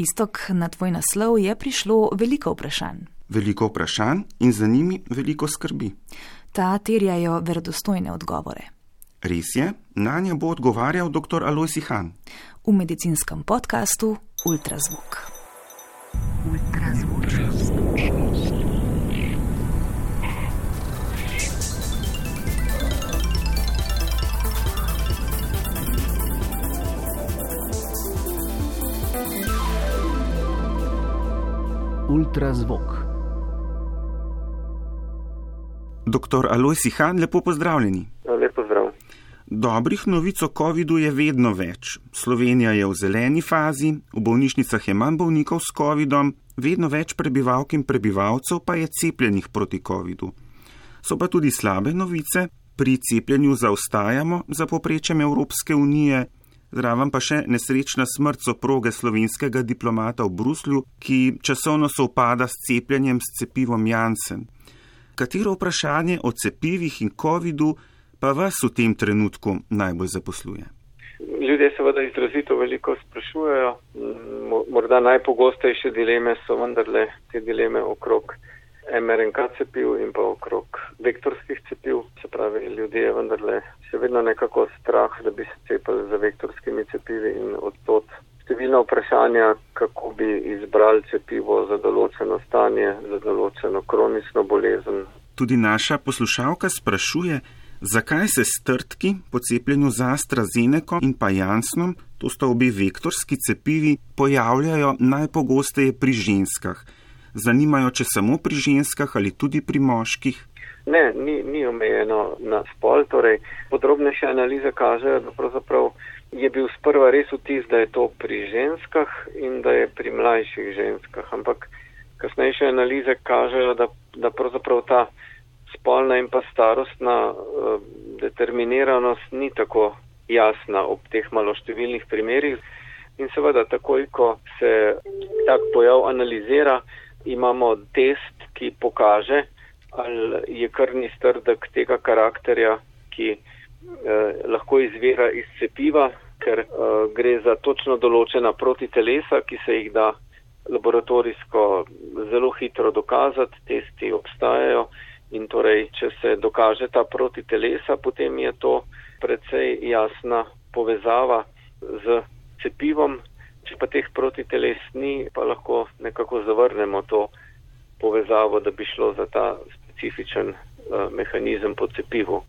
Istok, na tvoj naslov je prišlo veliko vprašanj. Veliko vprašanj in za njimi veliko skrbi. Ta terjajo verodostojne odgovore. Res je, na nje bo odgovarjal dr. Alojsi Han. V medicinskem podkastu Ultrazvok. Ultrazvok. Ultrazvok. Doktor Alojsi Han, lepo pozdravljeni. Ja, lepo zdrav. Dobrih novic o COVID-u je vedno več. Slovenija je v zeleni fazi, v bolnišnicah je manj bolnikov s COVID-om, vedno več prebivalk in prebivalcev pa je cepljenih proti COVID-u. So pa tudi slabe novice, pri cepljenju zaostajamo za poprečjem Evropske unije, Zraven pa še nesrečna smrt soproge slovenskega diplomata v Bruslju, ki časovno sovpada s cepljenjem s cepivom Janssen. Katero vprašanje o cepivih in COVID-u pa vas v tem trenutku najbolj zaposluje? Ljudje seveda izrazito veliko sprašujejo. Morda najpogostejše dileme so vendarle te dileme okrog MRNK cepiv in pa okrog vektorskih cepiv. Se pravi, ljudje vendarle še vedno nekako strah, da bi se cepili za vektorskimi cepivi in odtot številna vprašanja, kako bi izbrali cepivo za določeno stanje, za določeno kronično bolezen. Tudi naša poslušalka sprašuje, zakaj se strtki po cepljenju za AstraZeneca in pa Jansnom, to sta obi vektorski cepivi, pojavljajo najpogosteje pri ženskah zanimajo, če samo pri ženskah ali tudi pri moških? Ne, ni, ni omejeno na spol. Torej, podrobnejše analize kažejo, da pravzaprav je bil sprva res vtis, da je to pri ženskah in da je pri mlajših ženskah. Ampak kasnejše analize kažejo, da, da pravzaprav ta spolna in pa starostna uh, determiniranost ni tako jasna ob teh maloštevilnih primerjih. In seveda, takoj, ko se tak pojav analizira, imamo test, ki pokaže, ali je krvni strdek tega karakterja, ki eh, lahko izvira iz cepiva, ker eh, gre za točno določena protitelesa, ki se jih da laboratorijsko zelo hitro dokazati, testi obstajajo. In torej, če se dokaže ta protitelesa, potem je to precej jasna povezava z cepivom, če pa teh protiteles ni, pa lahko nekako zavrnemo to povezavo, da bi šlo za ta specifičen uh, mehanizem po cepivu.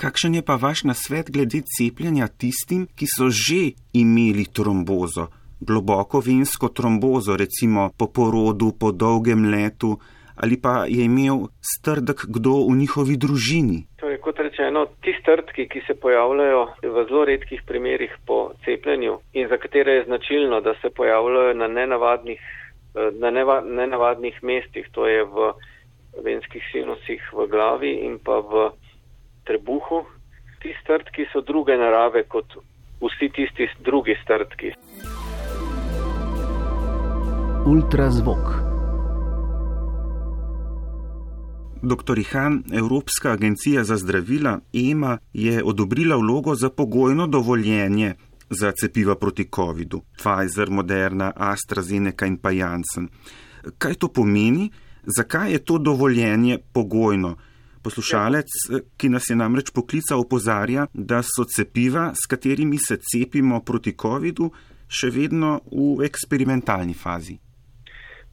Kakšen je pa vaš nasvet glede cepljenja tistim, ki so že imeli trombozo, globoko vensko trombozo, recimo po porodu, po dolgem letu, ali pa je imel strdek kdo v njihovi družini? Kot rečeno, ti strdki, ki se pojavljajo v zelo redkih primerjih po cepljenju in za katere je značilno, da se pojavljajo na nenavadnih, eh, na neva, nenavadnih mestih, to je v venskih sinusih v glavi in pa v trebuhu, ti strdki so druge narave kot vsi tisti drugi strdki. Ultrazvok. Dr. Han, Evropska agencija za zdravila EMA je odobrila vlogo za pogojno dovoljenje za cepiva proti COVID-u. Pfizer, Moderna, AstraZeneca in pa Janssen. Kaj to pomeni? Zakaj je to dovoljenje pogojno? Poslušalec, ki nas je namreč poklical, opozarja, da so cepiva, s katerimi se cepimo proti COVID-u, še vedno v eksperimentalni fazi.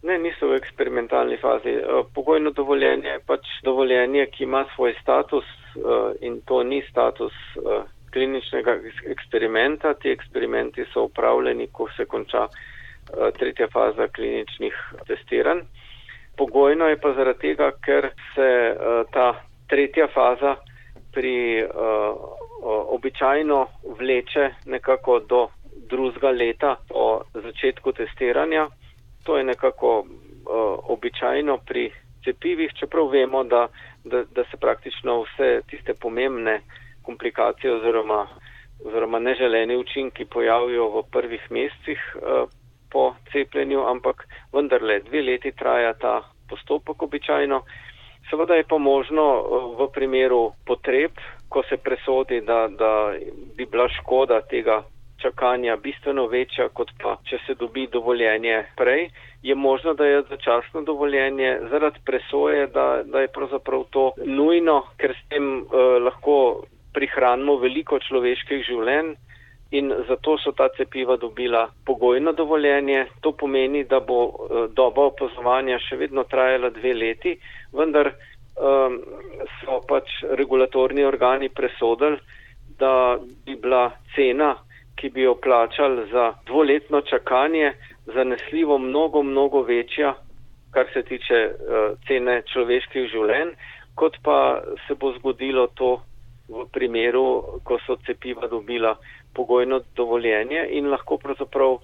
Ne, niso v eksperimentalni fazi. Eh, pogojno dovoljenje je pač dovoljenje, ki ima svoj status eh, in to ni status eh, kliničnega eksperimenta. Ti eksperimenti so upravljeni, ko se konča tretja faza kliničnih testiranj. Pogojno je pa zaradi tega, ker se ta tretja faza pri običajno vleče nekako do drugega leta po začetku testiranja to je nekako uh, običajno pri cepivih, čeprav vemo, da, da, da se praktično vse tiste pomembne komplikacije oziroma, oziroma neželeni učinki pojavijo v prvih mesecih uh, po cepljenju, ampak vendarle dve leti traja ta postopek običajno. Seveda je pa možno uh, v primeru potreb, ko se presodi, da, da bi bila škoda tega čakanja bistveno večja, kot pa če se dobi dovoljenje prej, je možno, da je začasno dovoljenje zaradi presoje, da, da je pravzaprav to nujno, ker s tem uh, lahko prihranimo veliko človeških življenj. In zato so ta cepiva dobila pogojno dovoljenje. To pomeni, da bo uh, doba opazovanja še vedno trajala dve leti, vendar um, so pač regulatorni organi presodili, da bi bila cena ki bi jo plačali za dvoletno čakanje, zanesljivo mnogo, mnogo večja, kar se tiče uh, cene človeških življenj, kot pa se bo zgodilo to v primeru, ko so cepiva dobila pogojno dovoljenje in lahko pravzaprav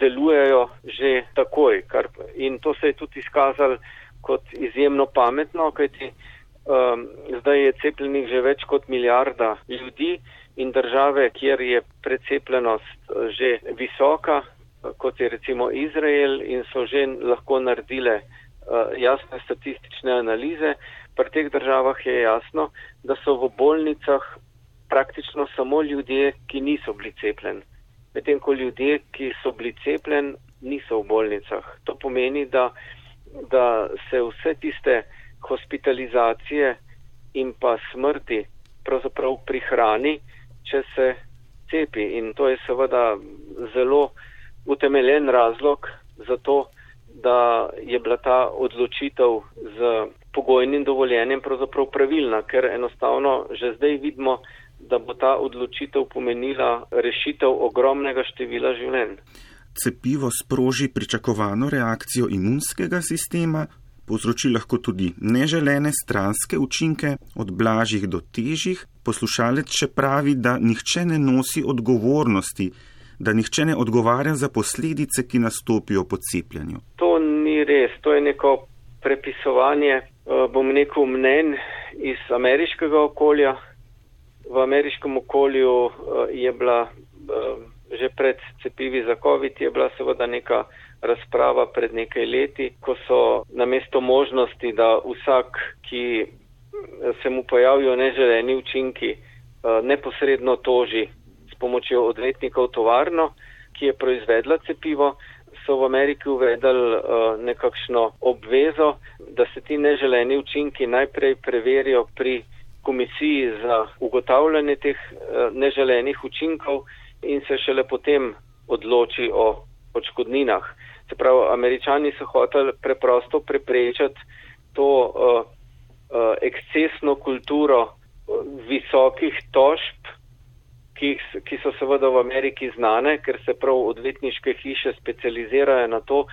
delujejo že takoj. Kar, in to se je tudi izkazalo kot izjemno pametno, kajti um, zdaj je cepljenih že več kot milijarda ljudi in države, kjer je precepljenost eh, že visoka, eh, kot je recimo Izrael in so že lahko naredile eh, jasne statistične analize, pri teh državah je jasno, da so v bolnicah praktično samo ljudje, ki niso bili cepljeni. Medtem ko ljudje, ki so bili cepljeni, niso v bolnicah. To pomeni, da, da se vse tiste hospitalizacije in pa smrti pravzaprav prihrani, če se cepi. In to je seveda zelo utemeljen razlog za to, da je bila ta odločitev z pogojnim dovoljenjem pravzaprav pravilna, ker enostavno že zdaj vidimo, da bo ta odločitev pomenila rešitev ogromnega števila življenj. Cepivo sproži pričakovano reakcijo imunskega sistema, povzroči lahko tudi neželene stranske učinke, od blažjih do težjih. Poslušalec še pravi, da nihče ne nosi odgovornosti, da nihče ne odgovarja za posledice, ki nastopijo po cepljenju. To ni res, to je neko prepisovanje, eh, bom rekel, mnen iz ameriškega okolja. V ameriškem okolju eh, je bila eh, že pred cepivi za COVID, je bila seveda neka razprava pred nekaj leti, ko so namesto možnosti, da vsak, ki se mu pojavijo neželeni učinki, eh, neposredno toži s pomočjo odvetnikov tovarno, ki je proizvedla cepivo, so v Ameriki uvedli eh, nekakšno obvezo, da se ti neželeni učinki najprej preverijo pri komisiji za ugotavljanje teh eh, neželenih učinkov in se šele potem odloči o odškodninah. Se pravi, američani so hoteli preprosto preprečiti to uh, uh, ekscesno kulturo uh, visokih tožb, ki, ki so seveda v Ameriki znane, ker se prav odvetniške hiše specializirajo na to,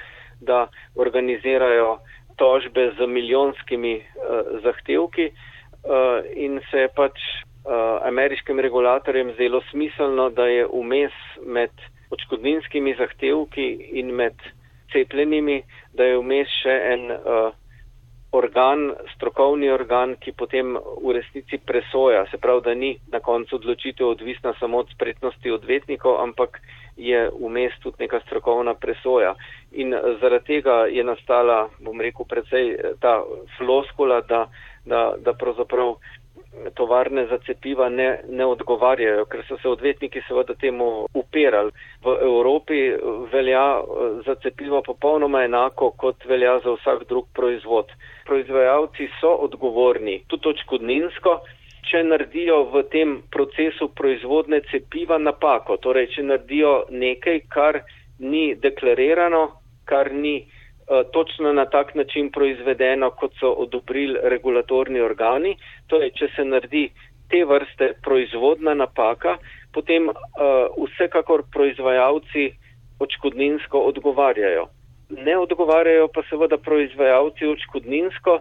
da organizirajo tožbe z milijonskimi uh, zahtevki uh, in se je pač uh, ameriškim regulatorjem zelo smiselno, da je vmes med odškodninskimi zahtevki in med cepljenimi, da je vmes še en uh, organ, strokovni organ, ki potem v resnici presoja. Se pravi, da ni na koncu odločitev odvisna samo od spretnosti odvetnikov, ampak je vmes tudi neka strokovna presoja. In zaradi tega je nastala, bom rekel, predvsej ta floskula, da, da, da pravzaprav tovarne za cepiva ne, ne odgovarjajo, ker so se odvetniki seveda temu upirali. V Evropi velja eh, za cepiva popolnoma enako, kot velja za vsak drug proizvod. Proizvajalci so odgovorni tudi očkodninsko, če naredijo v tem procesu proizvodne cepiva napako, torej če naredijo nekaj, kar ni deklarirano, kar ni Eh, točno na tak način proizvedeno, kot so odobrili regulatorni organi. Torej, če se naredi te vrste proizvodna napaka, potem uh, vsekakor proizvajalci očkodninsko odgovarjajo. Ne odgovarjajo pa seveda proizvajalci očkodninsko,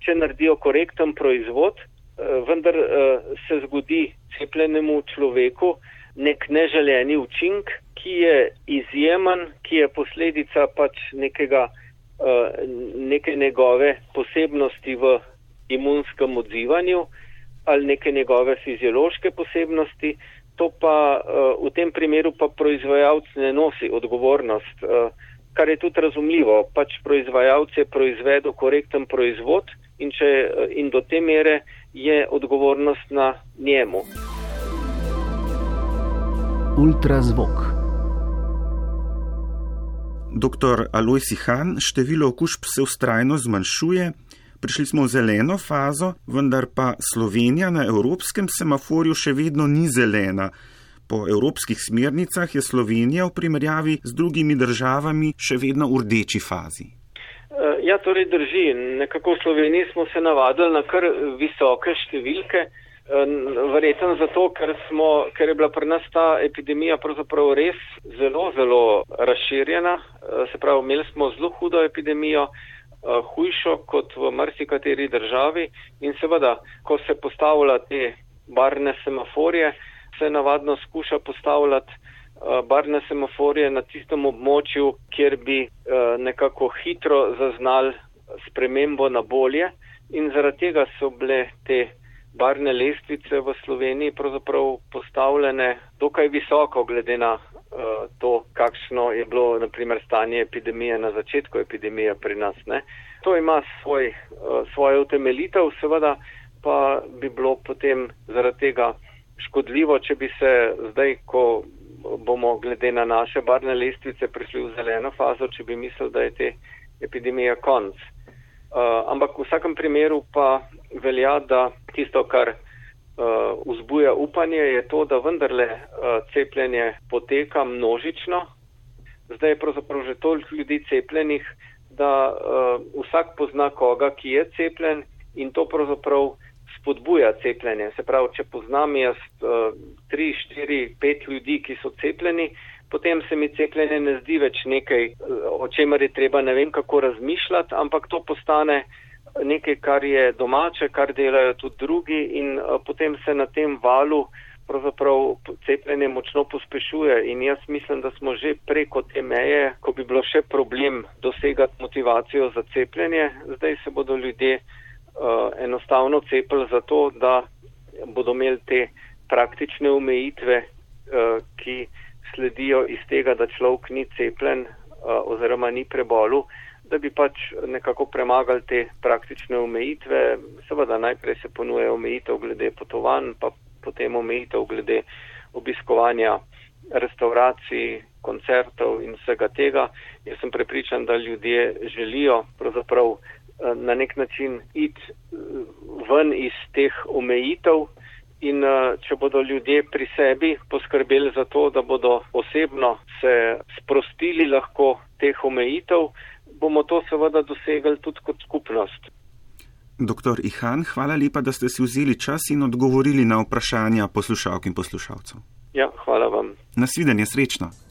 če naredijo korekten proizvod, uh, vendar uh, se zgodi cepljenemu človeku nek neželeni učink, ki je izjemen, ki je posledica pač nekega Eh, neke njegove posebnosti v imunskem odzivanju ali neke njegove fiziološke posebnosti, to pa eh, v tem primeru pa proizvajalc ne nosi odgovornost, eh, kar je tudi razumljivo. Pač proizvajalc je proizvedel korekten proizvod in, če, in do te mere je odgovornost na njemu. Ultrazvok. Dr. Aloj Sihan, število okužb se ustrajno zmanjšuje. Prišli smo v zeleno fazo, vendar pa Slovenija na evropskem semaforju še vedno ni zelena. Po evropskih smernicah je Slovenija v primerjavi z drugimi državami še vedno v rdeči fazi. Eh, ja, torej drži. Nekako v Sloveniji smo se navadili na kar visoke številke. Eh, verjetno zato, ker, smo, ker je bila pri nas ta epidemija pravzaprav res zelo, zelo razširjena. Eh, se pravi, imeli smo zelo hudo epidemijo, hujšo kot v marsikateri državi in seveda, ko se postavlja te barne semaforje, se navadno skuša postavljati uh, barne semaforje na tistem območju, kjer bi nekako hitro zaznali spremembo na bolje in zaradi tega so bile te barne lestvice v Sloveniji pravzaprav postavljene dokaj visoko glede na uh, to, kakšno je bilo naprimer stanje epidemije na začetku epidemije pri nas. Ne. To ima svoj, uh, svojo utemeljitev, seveda pa bi bilo potem zaradi tega škodljivo, če bi se zdaj, ko bomo glede na naše barne lestvice prišli v zeleno fazo, če bi mislili, da je te epidemija konc. Uh, ampak v vsakem primeru pa velja, da tisto, kar uh, vzbuja upanje, je to, da vendarle uh, cepljenje poteka množično. Zdaj je pravzaprav že toliko ljudi cepljenih, da uh, vsak pozna koga, ki je cepljen in to pravzaprav spodbuja cepljenje. Se pravi, če poznam jaz uh, tri, štiri, pet ljudi, ki so cepljeni, potem se mi cepljenje ne zdi več nekaj, uh, o čemer je treba ne vem kako razmišljati, ampak to postane nekaj, kar je domače, kar delajo tudi drugi in uh, potem se na tem valu pravzaprav cepljenje močno pospešuje in jaz mislim, da smo že preko te meje, ko bi bilo še problem dosegati motivacijo za cepljenje, zdaj se bodo ljudje uh, enostavno cepili zato, da bodo imeli te praktične omejitve, uh, ki sledijo iz tega, da človek ni cepljen oziroma ni prebolu, da bi pač nekako premagali te praktične omejitve. Seveda najprej se ponuje omejitev glede potovanj, pa potem omejitev glede obiskovanja restauracij, koncertov in vsega tega. Jaz sem prepričan, da ljudje želijo pravzaprav na nek način iti eh, ven iz teh omejitev in eh, če bodo ljudje pri sebi poskrbeli za to, da bodo osebno se sprostili lahko teh omejitev, bomo to seveda dosegli tudi kot skupnost. Doktor Ihan, hvala lepa, da ste si vzeli čas in odgovorili na vprašanja poslušalk in poslušalcev. Ja, hvala vam. Nasvidenje, srečno.